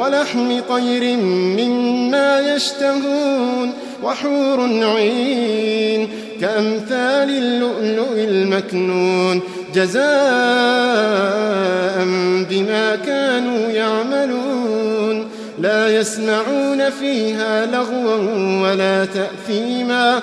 ولحم طير مما يشتهون وحور عين كأمثال اللؤلؤ المكنون جزاء بما كانوا يعملون لا يسمعون فيها لغوا ولا تأثيما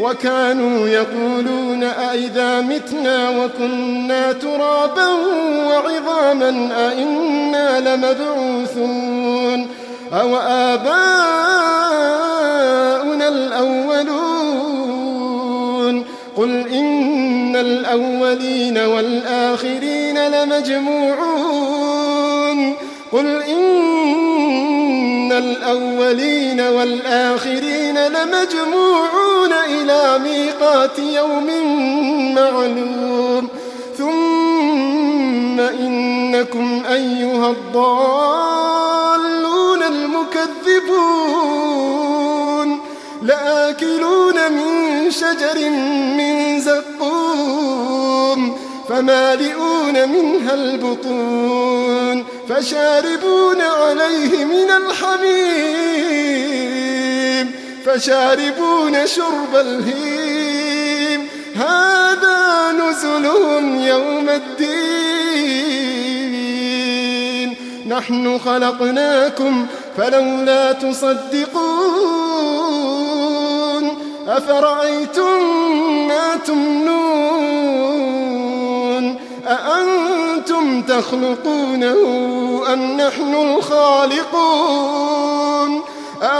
وكانوا يقولون أئذا متنا وكنا ترابا وعظاما أئنا لمبعوثون أو آباؤنا الأولون قل إن الأولين والآخرين لمجموعون قل إن الأولين والآخرين لمجموعون إلى ميقات يوم معلوم. ثم إنكم أيها الضالون المكذبون. لآكلون من شجر من زقوم. فمالئون منها البطون. فشاربون عليه من الحميم. فشاربون شرب الهيم. هذا نزلهم يوم الدين. نحن خلقناكم فلولا تصدقون. أفرأيتم ما تمنون؟ أأنتم تخلقونه أم نحن الخالقون؟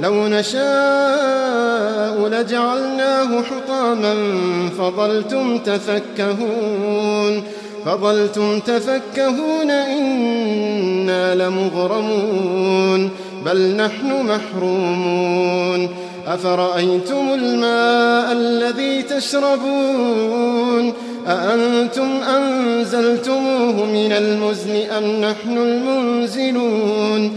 لو نشاء لجعلناه حطاما فظلتم تفكهون فظلتم تفكهون إنا لمغرمون بل نحن محرومون. أفرأيتم الماء الذي تشربون؟ أأنتم أنزلتموه من المزن أم نحن المنزلون؟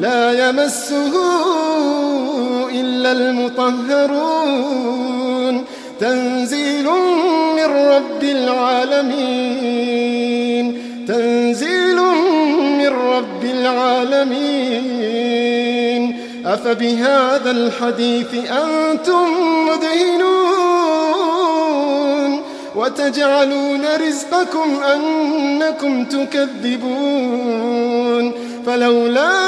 لا يمسه إلا المطهرون. تنزيل من رب العالمين. تنزيل من رب العالمين. أفبهذا الحديث أنتم مدهنون. وتجعلون رزقكم أنكم تكذبون. فلولا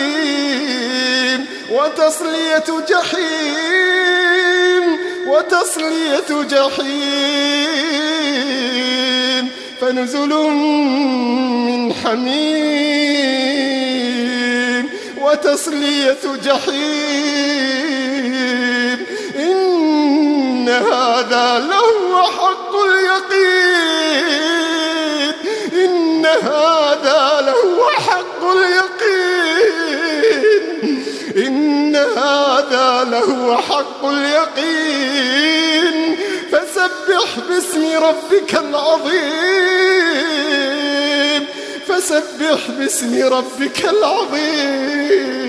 وتصلية جحيم وتصلية جحيم فنزل من حميم وتصلية جحيم إن هذا لهو لهو حق اليقين. فسبح باسم ربك العظيم. فسبح باسم ربك العظيم.